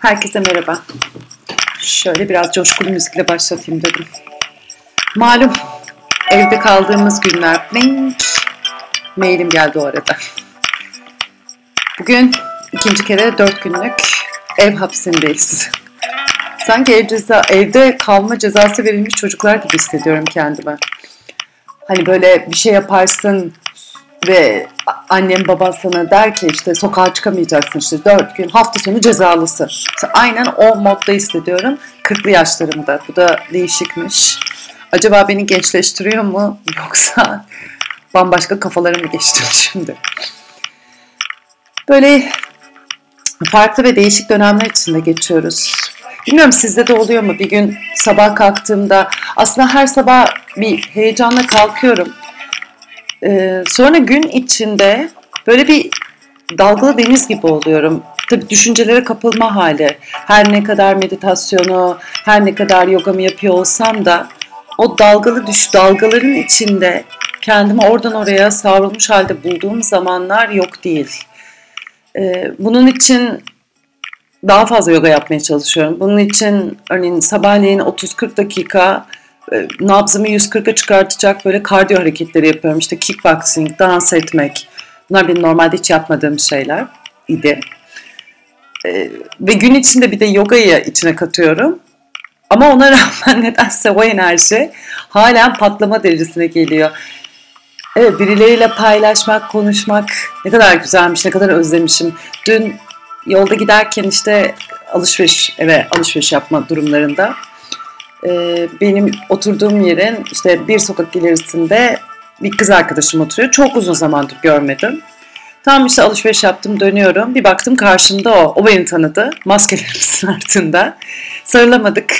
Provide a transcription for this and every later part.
Herkese merhaba. Şöyle biraz coşkulu müzikle başlatayım dedim. Malum evde kaldığımız günler. Bing. Mailim geldi o arada. Bugün ikinci kere dört günlük ev hapsindeyiz. Sanki ev ceza, evde kalma cezası verilmiş çocuklar gibi hissediyorum kendime. Hani böyle bir şey yaparsın ve annem baban sana der ki işte sokağa çıkamayacaksın işte dört gün hafta sonu cezalısın. İşte aynen o modda hissediyorum 40'lı yaşlarımda. Bu da değişikmiş. Acaba beni gençleştiriyor mu yoksa bambaşka kafalara mı geçtim şimdi? Böyle farklı ve değişik dönemler içinde geçiyoruz. Bilmiyorum sizde de oluyor mu? Bir gün sabah kalktığımda aslında her sabah bir heyecanla kalkıyorum. Ee, sonra gün içinde böyle bir dalgalı deniz gibi oluyorum. Tabii düşüncelere kapılma hali. Her ne kadar meditasyonu, her ne kadar yogamı yapıyor olsam da o dalgalı düş dalgaların içinde kendimi oradan oraya savrulmuş halde bulduğum zamanlar yok değil. Ee, bunun için daha fazla yoga yapmaya çalışıyorum. Bunun için örneğin sabahleyin 30-40 dakika e, nabzımı 140'a çıkartacak böyle kardiyo hareketleri yapıyorum. İşte kickboxing, dans etmek. Bunlar benim normalde hiç yapmadığım şeyler idi. E, ve gün içinde bir de yogayı içine katıyorum. Ama ona rağmen nedense o enerji halen patlama derecesine geliyor. Evet birileriyle paylaşmak, konuşmak ne kadar güzelmiş, ne kadar özlemişim. Dün yolda giderken işte alışveriş, eve alışveriş yapma durumlarında e, benim oturduğum yerin işte bir sokak ilerisinde bir kız arkadaşım oturuyor. Çok uzun zamandır görmedim. Tam işte alışveriş yaptım dönüyorum. Bir baktım karşımda o. O beni tanıdı. Maskelerimizin altında. Sarılamadık.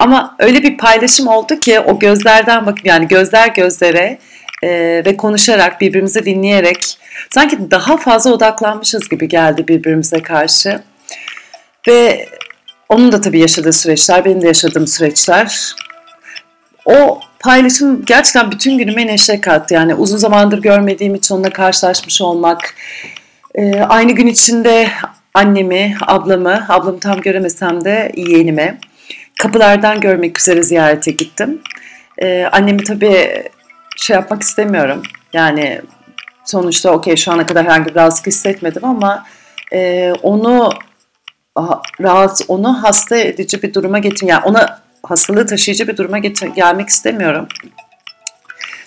Ama öyle bir paylaşım oldu ki o gözlerden bakıp yani gözler gözlere e, ve konuşarak birbirimizi dinleyerek sanki daha fazla odaklanmışız gibi geldi birbirimize karşı. Ve onun da tabii yaşadığı süreçler, benim de yaşadığım süreçler. O paylaşım gerçekten bütün günüme neşe kattı. Yani uzun zamandır görmediğim için onunla karşılaşmış olmak. Ee, aynı gün içinde annemi, ablamı, ablamı tam göremesem de yeğenime kapılardan görmek üzere ziyarete gittim. Ee, annemi tabii şey yapmak istemiyorum. Yani sonuçta okey şu ana kadar herhangi bir rahatsızlık hissetmedim ama e, onu rahat onu hasta edici bir duruma getir yani ona hastalığı taşıyıcı bir duruma getir gelmek istemiyorum.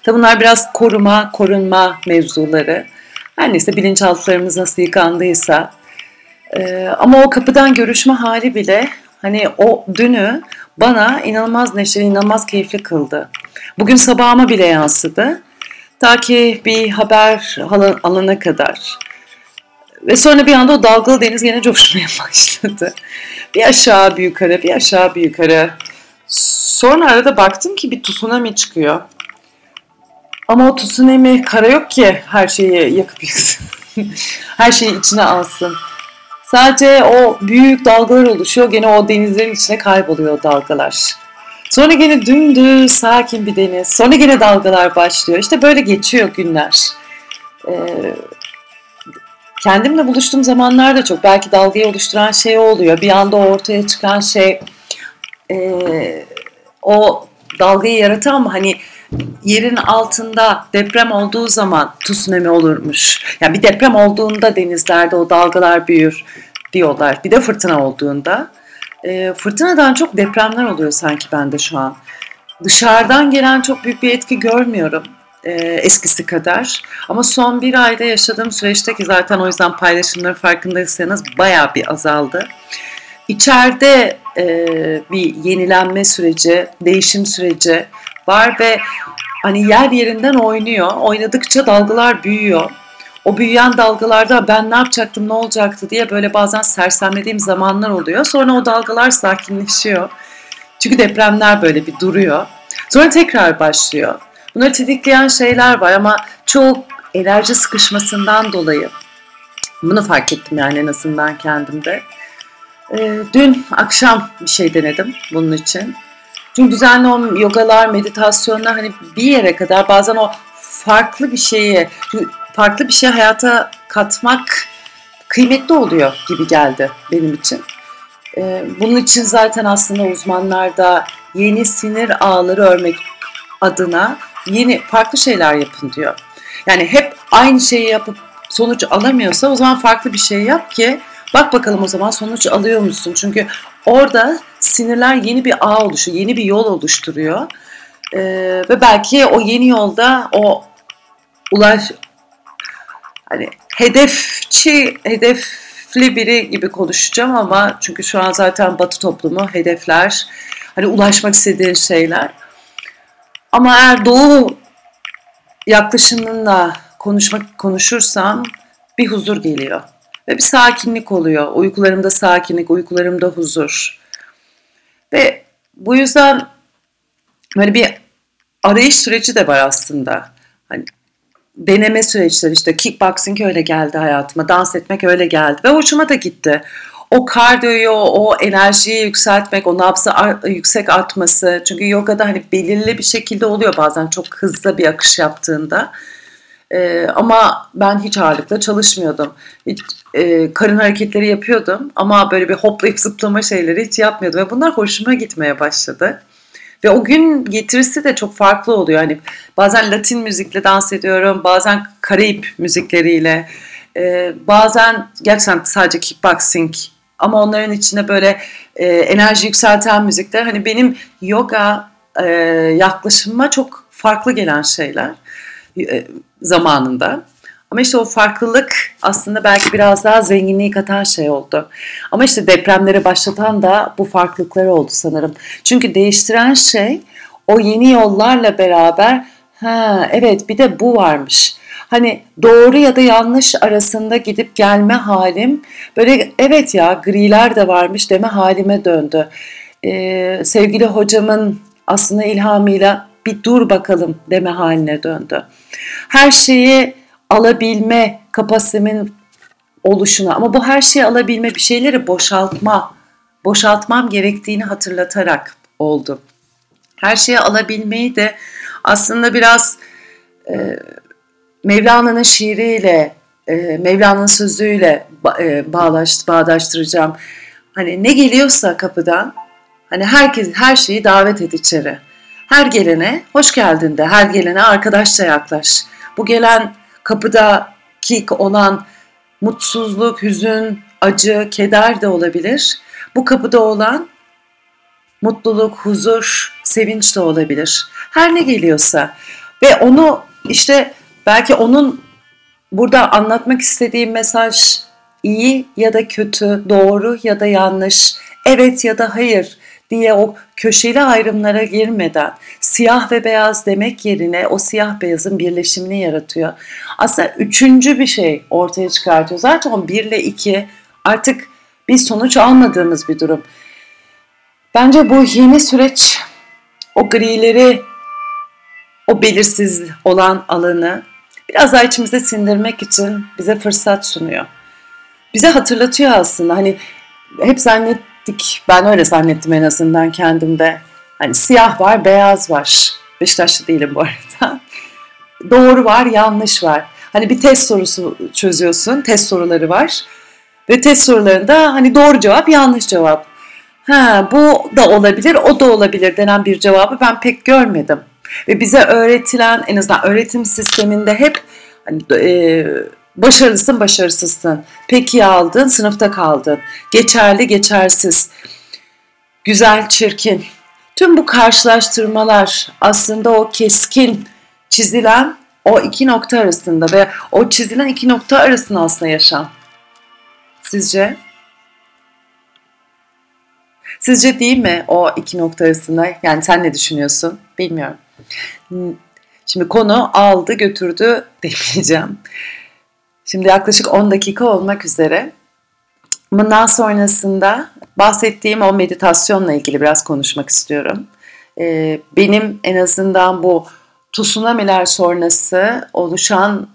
Tabi bunlar biraz koruma, korunma mevzuları. Her neyse bilinçaltılarımız nasıl yıkandıysa. Ee, ama o kapıdan görüşme hali bile hani o dünü bana inanılmaz neşeli, inanılmaz keyifli kıldı. Bugün sabahıma bile yansıdı. Ta ki bir haber alana kadar. Ve sonra bir anda o dalgalı deniz yine coşmaya başladı. Bir aşağı bir yukarı, bir aşağı bir yukarı. Sonra arada baktım ki bir tsunami çıkıyor. Ama o tsunami kara yok ki her şeyi yakıp yıksın. her şeyi içine alsın. Sadece o büyük dalgalar oluşuyor. Gene o denizlerin içine kayboluyor o dalgalar. Sonra gene dümdüz sakin bir deniz. Sonra gene dalgalar başlıyor. İşte böyle geçiyor günler. Ee, kendimle buluştuğum zamanlar da çok. Belki dalgayı oluşturan şey oluyor. Bir anda ortaya çıkan şey e, o dalgayı yaratan? Hani yerin altında deprem olduğu zaman tsunami olurmuş. Yani bir deprem olduğunda denizlerde o dalgalar büyür diyorlar. Bir de fırtına olduğunda. E, fırtınadan çok depremler oluyor sanki bende şu an. Dışarıdan gelen çok büyük bir etki görmüyorum e, eskisi kadar. Ama son bir ayda yaşadığım süreçte ki zaten o yüzden paylaşımları farkındaysanız bayağı bir azaldı. İçeride e, bir yenilenme süreci, değişim süreci var ve hani yer yerinden oynuyor. Oynadıkça dalgalar büyüyor. O büyüyen dalgalarda ben ne yapacaktım, ne olacaktı diye böyle bazen sersemlediğim zamanlar oluyor. Sonra o dalgalar sakinleşiyor. Çünkü depremler böyle bir duruyor. Sonra tekrar başlıyor. Bunları tetikleyen şeyler var ama çok enerji sıkışmasından dolayı bunu fark ettim yani en azından kendimde. Ee, dün akşam bir şey denedim bunun için. Çünkü düzenli o yogalar, meditasyonlar hani bir yere kadar bazen o farklı bir şeyi, farklı bir şey hayata katmak kıymetli oluyor gibi geldi benim için. E, bunun için zaten aslında uzmanlar da yeni sinir ağları örmek adına yeni farklı şeyler yapın diyor. Yani hep aynı şeyi yapıp sonuç alamıyorsa o zaman farklı bir şey yap ki bak bakalım o zaman sonuç alıyor musun? Çünkü orada sinirler yeni bir ağ oluşuyor, yeni bir yol oluşturuyor. Ee, ve belki o yeni yolda o ulaş hani hedefçi, hedefli biri gibi konuşacağım ama çünkü şu an zaten Batı toplumu hedefler, hani ulaşmak istediğin şeyler. Ama eğer Doğu yaklaşımınla konuşmak konuşursam bir huzur geliyor ve bir sakinlik oluyor. Uykularımda sakinlik, uykularımda huzur. Ve bu yüzden böyle bir arayış süreci de var aslında. Hani deneme süreçleri işte kickboxing öyle geldi hayatıma, dans etmek öyle geldi ve hoşuma da gitti. O kardiyoyu, o enerjiyi yükseltmek, o nabzı yüksek artması. Çünkü yogada hani belirli bir şekilde oluyor bazen çok hızlı bir akış yaptığında. Ee, ama ben hiç ağırlıkla çalışmıyordum. Hiç, e, karın hareketleri yapıyordum ama böyle bir hoplayıp zıplama şeyleri hiç yapmıyordum. Ve bunlar hoşuma gitmeye başladı. Ve o gün getirisi de çok farklı oluyor. Hani bazen Latin müzikle dans ediyorum, bazen Karayip müzikleriyle, e, bazen gerçekten sadece kickboxing ama onların içinde böyle e, enerji yükselten müzikler. Hani benim yoga e, yaklaşımıma çok farklı gelen şeyler e, zamanında. Ama işte o farklılık aslında belki biraz daha zenginliği katan şey oldu. Ama işte depremleri başlatan da bu farklılıkları oldu sanırım. Çünkü değiştiren şey o yeni yollarla beraber ha evet bir de bu varmış. Hani doğru ya da yanlış arasında gidip gelme halim böyle evet ya griler de varmış deme halime döndü. Ee, sevgili hocamın aslında ilhamıyla bir dur bakalım deme haline döndü. Her şeyi alabilme kapasitemin oluşuna ama bu her şeyi alabilme bir şeyleri boşaltma, boşaltmam gerektiğini hatırlatarak oldu. Her şeyi alabilmeyi de aslında biraz e, Mevlana'nın şiiriyle, e, Mevlana'nın sözüyle e, bağlaş, bağdaştıracağım. Hani ne geliyorsa kapıdan, hani herkes her şeyi davet et içeri. Her gelene hoş geldin de, her gelene arkadaşça yaklaş. Bu gelen kapıdaki olan mutsuzluk, hüzün, acı, keder de olabilir. Bu kapıda olan mutluluk, huzur, sevinç de olabilir. Her ne geliyorsa ve onu işte belki onun burada anlatmak istediği mesaj iyi ya da kötü, doğru ya da yanlış, evet ya da hayır diye o köşeli ayrımlara girmeden siyah ve beyaz demek yerine o siyah beyazın birleşimini yaratıyor. Aslında üçüncü bir şey ortaya çıkartıyor. Zaten o bir ile iki artık bir sonuç almadığımız bir durum. Bence bu yeni süreç o grileri, o belirsiz olan alanı biraz daha içimize sindirmek için bize fırsat sunuyor. Bize hatırlatıyor aslında hani hep zannet zannettik. Ben öyle zannettim en azından kendimde. Hani siyah var, beyaz var. Beşiktaşlı değilim bu arada. Doğru var, yanlış var. Hani bir test sorusu çözüyorsun, test soruları var. Ve test sorularında hani doğru cevap, yanlış cevap. Ha bu da olabilir, o da olabilir denen bir cevabı ben pek görmedim. Ve bize öğretilen en azından öğretim sisteminde hep hani, e, Başarılısın, başarısızsın. Peki aldın, sınıfta kaldın. Geçerli, geçersiz. Güzel, çirkin. Tüm bu karşılaştırmalar aslında o keskin çizilen o iki nokta arasında ve o çizilen iki nokta arasında aslında yaşam. Sizce? Sizce değil mi o iki nokta arasında? Yani sen ne düşünüyorsun? Bilmiyorum. Şimdi konu aldı götürdü demeyeceğim. Şimdi yaklaşık 10 dakika olmak üzere. Bundan sonrasında bahsettiğim o meditasyonla ilgili biraz konuşmak istiyorum. Ee, benim en azından bu tsunamiler sonrası oluşan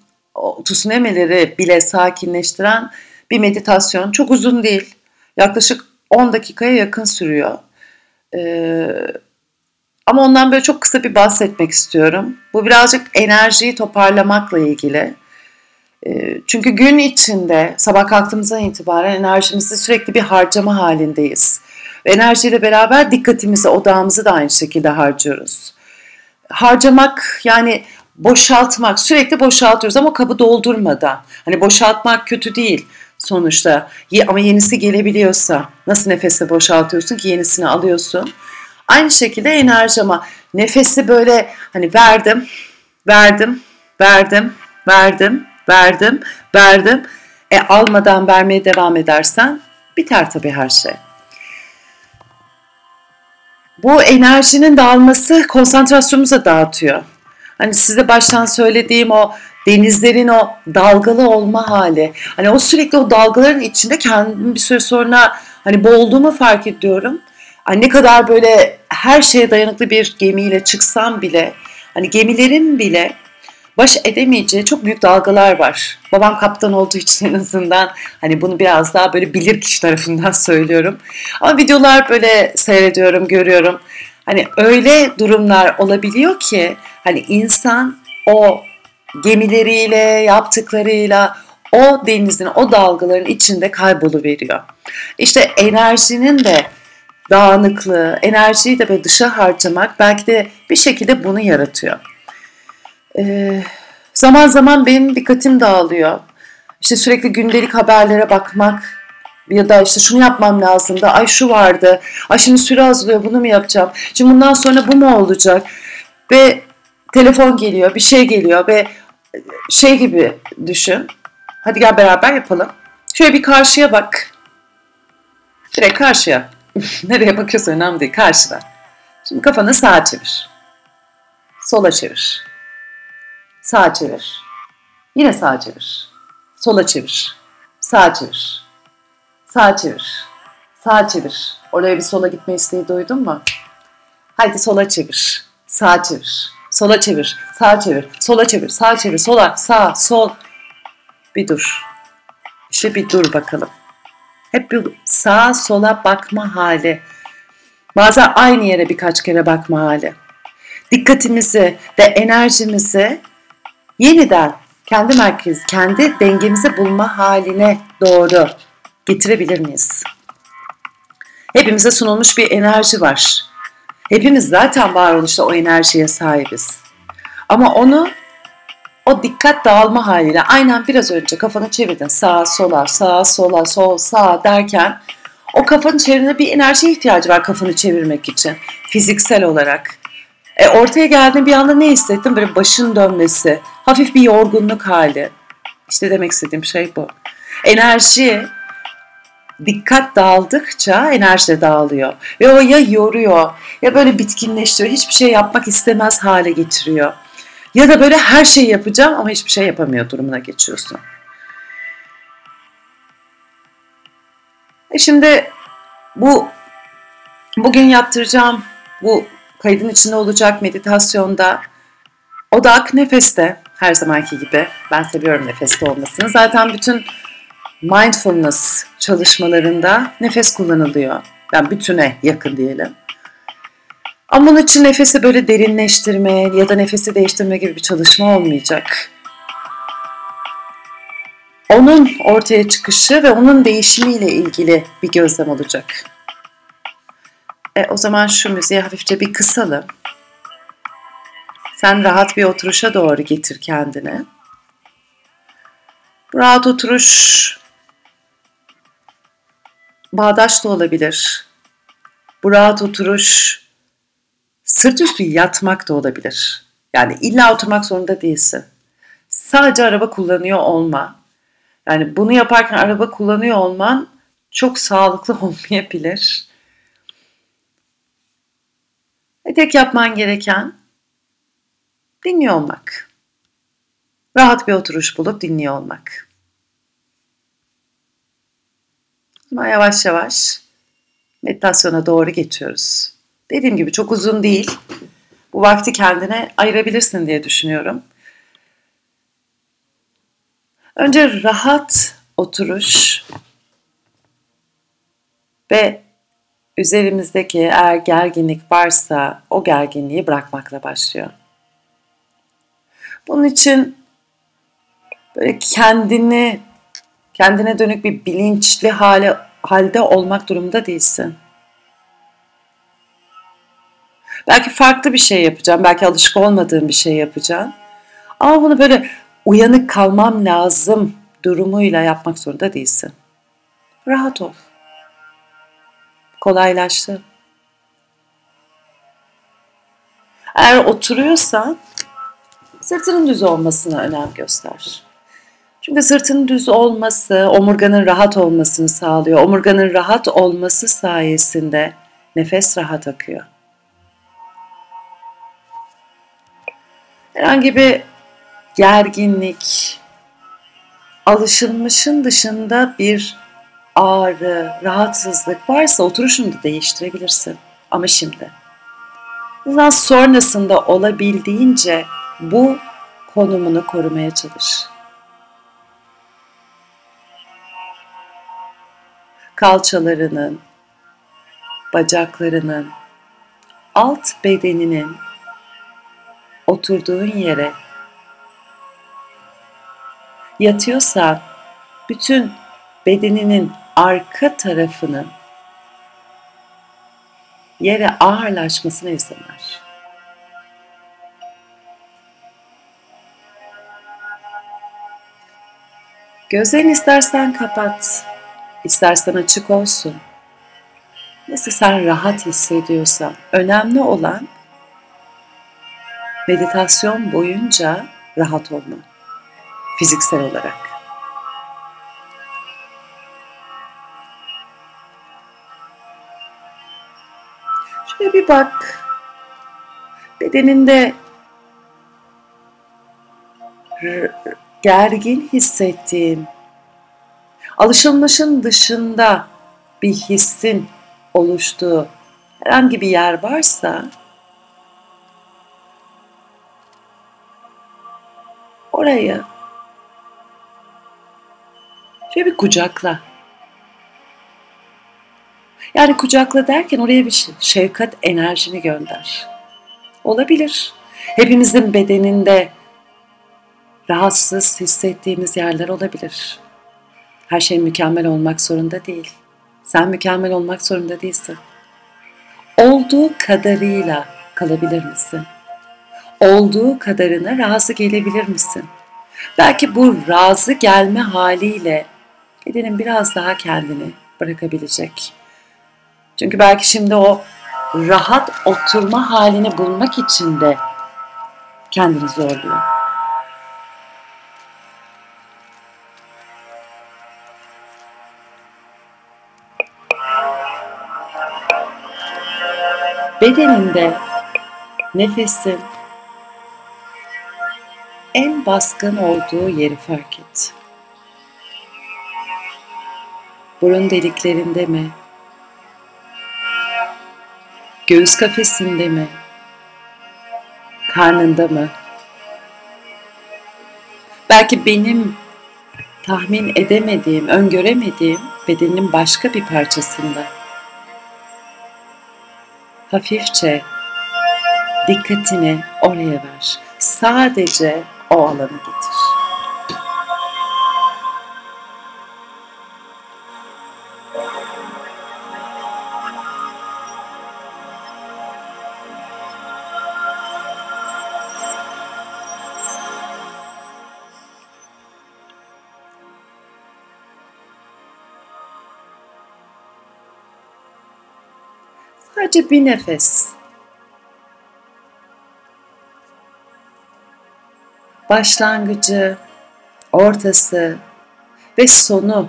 tsunamileri bile sakinleştiren bir meditasyon. Çok uzun değil. Yaklaşık 10 dakikaya yakın sürüyor. Ee, ama ondan böyle çok kısa bir bahsetmek istiyorum. Bu birazcık enerjiyi toparlamakla ilgili. Ee, çünkü gün içinde sabah kalktığımızdan itibaren enerjimizi sürekli bir harcama halindeyiz. Ve enerjiyle beraber dikkatimizi, odağımızı da aynı şekilde harcıyoruz. Harcamak yani boşaltmak, sürekli boşaltıyoruz ama kabı doldurmadan. Hani boşaltmak kötü değil sonuçta ama yenisi gelebiliyorsa nasıl nefesi boşaltıyorsun ki yenisini alıyorsun. Aynı şekilde enerji ama nefesi böyle hani verdim, verdim, verdim, verdim, verdim, verdim. E almadan vermeye devam edersen biter tabii her şey. Bu enerjinin dağılması konsantrasyonumuzu dağıtıyor. Hani size baştan söylediğim o denizlerin o dalgalı olma hali. Hani o sürekli o dalgaların içinde kendimi bir süre sonra hani boğulduğumu fark ediyorum. Hani ne kadar böyle her şeye dayanıklı bir gemiyle çıksam bile hani gemilerin bile baş edemeyeceği çok büyük dalgalar var. Babam kaptan olduğu için en azından hani bunu biraz daha böyle bilir kişi tarafından söylüyorum. Ama videolar böyle seyrediyorum, görüyorum. Hani öyle durumlar olabiliyor ki hani insan o gemileriyle, yaptıklarıyla o denizin, o dalgaların içinde kayboluveriyor. İşte enerjinin de dağınıklığı, enerjiyi de böyle dışa harcamak belki de bir şekilde bunu yaratıyor. Ee, zaman zaman benim dikkatim dağılıyor. İşte sürekli gündelik haberlere bakmak ya da işte şunu yapmam lazım da ay şu vardı, ay şimdi süre azalıyor bunu mu yapacağım, şimdi bundan sonra bu mu olacak ve telefon geliyor, bir şey geliyor ve şey gibi düşün. Hadi gel beraber yapalım. Şöyle bir karşıya bak. Direkt karşıya. Nereye bakıyorsun önemli değil. Karşıda. Şimdi kafanı sağa çevir. Sola çevir. Sağa çevir. Yine sağa çevir. Sola çevir. Sağa çevir. Sağa çevir. Sağa çevir. Oraya bir sola gitme isteği duydun mu? Haydi sola çevir. Sağa çevir. Sola çevir. Sağa çevir. Sola çevir. Sağa çevir. Sola. Sağ. Sol. Bir dur. İşte bir dur bakalım. Hep bir sağa sola bakma hali. Bazen aynı yere birkaç kere bakma hali. Dikkatimizi ve enerjimizi yeniden kendi merkez, kendi dengemizi bulma haline doğru getirebilir miyiz? Hepimize sunulmuş bir enerji var. Hepimiz zaten varoluşta o enerjiye sahibiz. Ama onu o dikkat dağılma haliyle aynen biraz önce kafanı çevirdin sağa sola sağa sola sol sağ derken o kafanın çevirine bir enerji ihtiyacı var kafanı çevirmek için fiziksel olarak. E, ortaya geldiğinde bir anda ne hissettim? Böyle başın dönmesi, hafif bir yorgunluk hali. İşte demek istediğim şey bu. Enerji dikkat dağıldıkça enerji de dağılıyor. Ve o ya yoruyor ya böyle bitkinleştiriyor. Hiçbir şey yapmak istemez hale getiriyor. Ya da böyle her şeyi yapacağım ama hiçbir şey yapamıyor durumuna geçiyorsun. E şimdi bu bugün yaptıracağım bu kaydın içinde olacak meditasyonda odak nefeste her zamanki gibi. Ben seviyorum nefeste olmasını. Zaten bütün mindfulness çalışmalarında nefes kullanılıyor. Yani bütüne yakın diyelim. Ama bunun için nefesi böyle derinleştirme ya da nefesi değiştirme gibi bir çalışma olmayacak. Onun ortaya çıkışı ve onun değişimiyle ilgili bir gözlem olacak. E, o zaman şu müziği hafifçe bir kısalım. Sen rahat bir oturuşa doğru getir kendini. Rahat oturuş bağdaş da olabilir. Bu rahat oturuş sırt üstü yatmak da olabilir. Yani illa oturmak zorunda değilsin. Sadece araba kullanıyor olma. Yani bunu yaparken araba kullanıyor olman çok sağlıklı olmayabilir. Ve tek yapman gereken dinliyor olmak. Rahat bir oturuş bulup dinliyor olmak. Ama yavaş yavaş meditasyona doğru geçiyoruz. Dediğim gibi çok uzun değil. Bu vakti kendine ayırabilirsin diye düşünüyorum. Önce rahat oturuş ve üzerimizdeki eğer gerginlik varsa o gerginliği bırakmakla başlıyor. Bunun için böyle kendini kendine dönük bir bilinçli hale halde olmak durumunda değilsin. Belki farklı bir şey yapacağım, belki alışık olmadığım bir şey yapacağım. Ama bunu böyle uyanık kalmam lazım durumuyla yapmak zorunda değilsin. Rahat ol. Kolaylaştı. Eğer oturuyorsan sırtının düz olmasına önem göster. Çünkü sırtın düz olması omurganın rahat olmasını sağlıyor. Omurganın rahat olması sayesinde nefes rahat akıyor. Herhangi bir gerginlik, alışılmışın dışında bir ağrı, rahatsızlık varsa oturuşunu da değiştirebilirsin. Ama şimdi. Bundan sonrasında olabildiğince bu konumunu korumaya çalış. Kalçalarının, bacaklarının, alt bedeninin oturduğun yere yatıyorsa bütün bedeninin arka tarafının yere ağırlaşmasına izin ver. Gözlerini istersen kapat, istersen açık olsun. Nasıl sen rahat hissediyorsan, önemli olan meditasyon boyunca rahat olma. Fiziksel olarak. Şöyle bir bak. Bedeninde gergin hissettiğin, alışılmışın dışında bir hissin oluştuğu herhangi bir yer varsa orayı şöyle bir kucakla. Yani kucakla derken oraya bir şefkat enerjini gönder. Olabilir. Hepimizin bedeninde rahatsız hissettiğimiz yerler olabilir. Her şey mükemmel olmak zorunda değil. Sen mükemmel olmak zorunda değilsin. Olduğu kadarıyla kalabilir misin? Olduğu kadarına razı gelebilir misin? Belki bu razı gelme haliyle bedenin biraz daha kendini bırakabilecek. Çünkü belki şimdi o rahat oturma halini bulmak için de kendini zorluyor. Bedeninde nefesin en baskın olduğu yeri fark et. Burun deliklerinde mi? Göğüs kafesinde mi? Karnında mı? Belki benim tahmin edemediğim, öngöremediğim bedenin başka bir parçasında. Hafifçe dikkatini oraya ver. Sadece o alanı getir. Sadece bir nefes. Başlangıcı, ortası ve sonu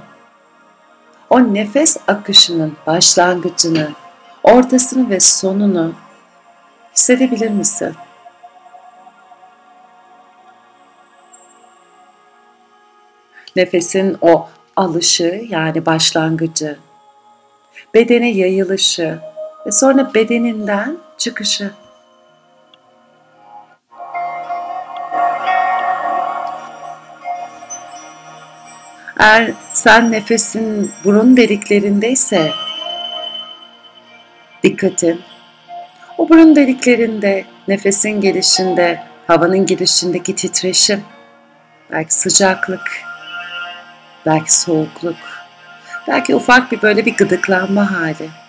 o nefes akışının başlangıcını, ortasını ve sonunu hissedebilir misin? Nefesin o alışı yani başlangıcı, bedene yayılışı, ve sonra bedeninden çıkışı. Eğer sen nefesin burun deliklerindeyse dikkatin o burun deliklerinde nefesin gelişinde, havanın girişindeki titreşim belki sıcaklık, belki soğukluk, belki ufak bir böyle bir gıdıklanma hali.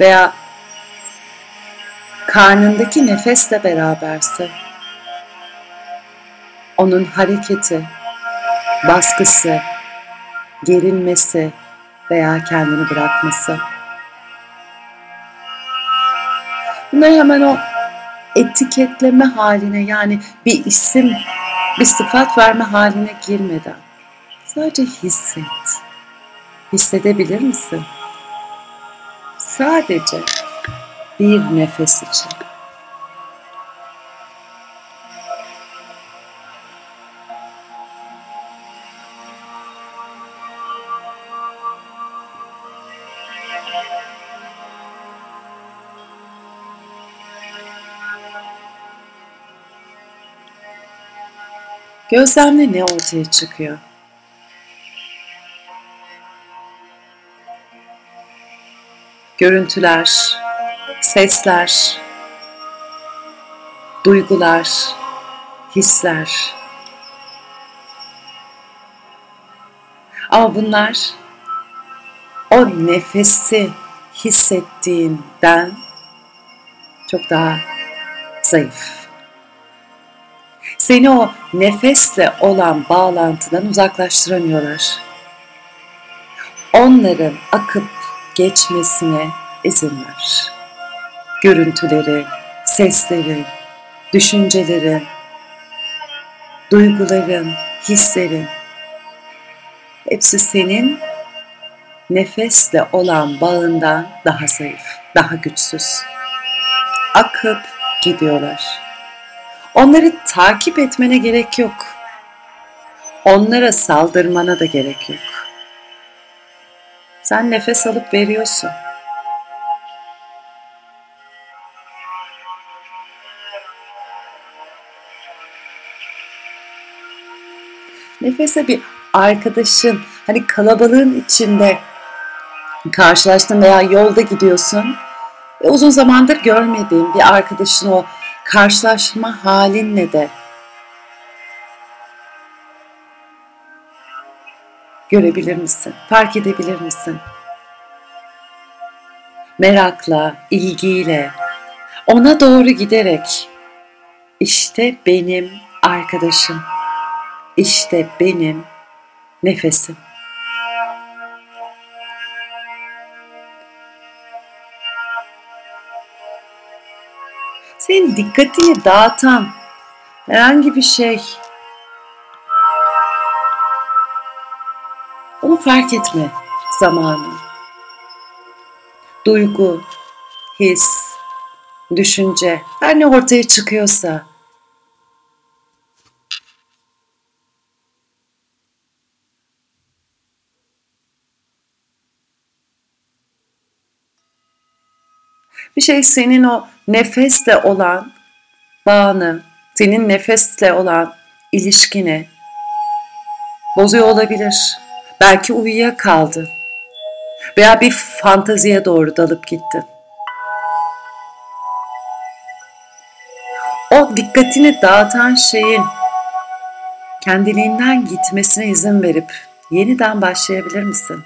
Veya karnındaki nefesle beraberse onun hareketi, baskısı, gerilmesi veya kendini bırakması. Bunları hemen o etiketleme haline yani bir isim, bir sıfat verme haline girmeden sadece hisset. Hissedebilir misin? Sadece bir nefes için. Gözlemle ne ortaya çıkıyor? Görüntüler, sesler, duygular, hisler. Ama bunlar o nefesi hissettiğinden çok daha zayıf seni o nefesle olan bağlantıdan uzaklaştıramıyorlar. Onların akıp geçmesine izin ver. Görüntüleri, sesleri, düşünceleri, duyguların, hislerin hepsi senin nefesle olan bağından daha zayıf, daha güçsüz. Akıp gidiyorlar. Onları takip etmene gerek yok. Onlara saldırmana da gerek yok. Sen nefes alıp veriyorsun. Nefese bir arkadaşın, hani kalabalığın içinde karşılaştın veya yolda gidiyorsun ve uzun zamandır görmediğin bir arkadaşın o karşılaşma halinle de görebilir misin? Fark edebilir misin? Merakla, ilgiyle, ona doğru giderek işte benim arkadaşım, işte benim nefesim. senin dikkatini dağıtan herhangi bir şey onu fark etme zamanı. Duygu, his, düşünce her ne ortaya çıkıyorsa Bir şey senin o nefesle olan bağını, senin nefesle olan ilişkini bozuyor olabilir. Belki uyuyakaldı veya bir fantaziye doğru dalıp gitti. O dikkatini dağıtan şeyin kendiliğinden gitmesine izin verip yeniden başlayabilir misin?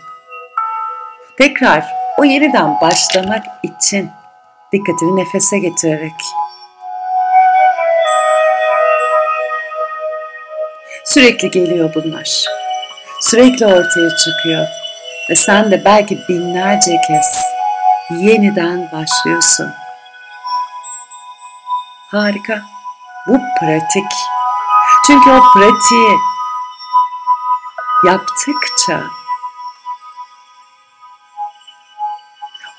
Tekrar o yeniden başlamak için Dikkatini nefese getirerek. Sürekli geliyor bunlar. Sürekli ortaya çıkıyor. Ve sen de belki binlerce kez yeniden başlıyorsun. Harika. Bu pratik. Çünkü o pratiği yaptıkça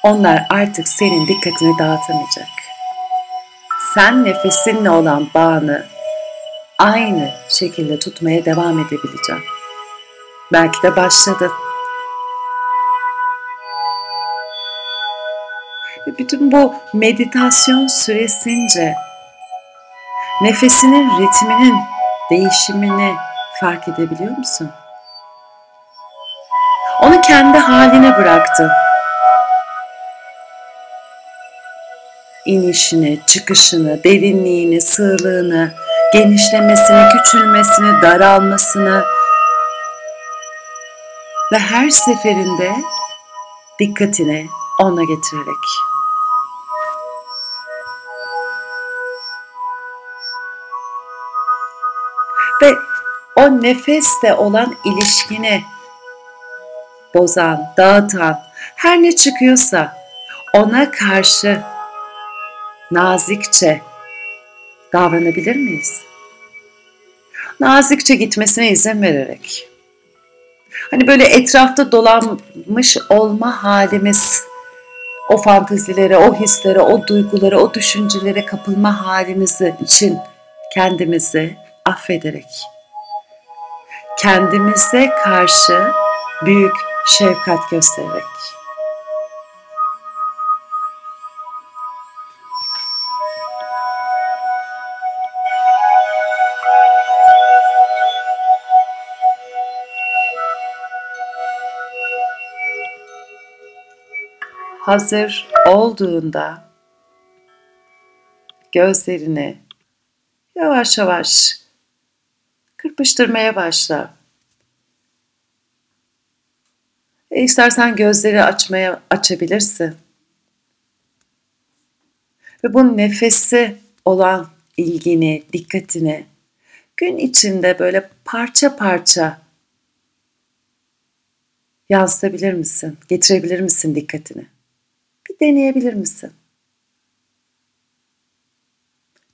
Onlar artık senin dikkatini dağıtamayacak. Sen nefesinle olan bağını aynı şekilde tutmaya devam edebileceğim. Belki de başladın. Ve bütün bu meditasyon süresince nefesinin ritminin değişimini fark edebiliyor musun? Onu kendi haline bıraktın. inişini, çıkışını, derinliğini, sığlığını, genişlemesini, küçülmesini, daralmasını ve her seferinde dikkatini ona getirerek. Ve o nefeste olan ilişkini bozan, dağıtan, her ne çıkıyorsa ona karşı nazikçe davranabilir miyiz? Nazikçe gitmesine izin vererek. Hani böyle etrafta dolanmış olma halimiz, o fantezilere, o hislere, o duygulara, o düşüncelere kapılma halimiz için kendimizi affederek, kendimize karşı büyük şefkat göstererek. Hazır olduğunda gözlerini yavaş yavaş kırpıştırmaya başla. E istersen gözleri açmaya açabilirsin. Ve bu nefesi olan ilgini, dikkatini gün içinde böyle parça parça yansıtabilir misin? Getirebilir misin dikkatini? Deneyebilir misin?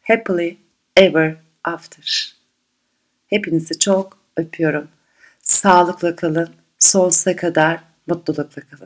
Happily ever after. Hepinizi çok öpüyorum. Sağlıkla kalın. Sonsuza kadar mutlulukla kalın.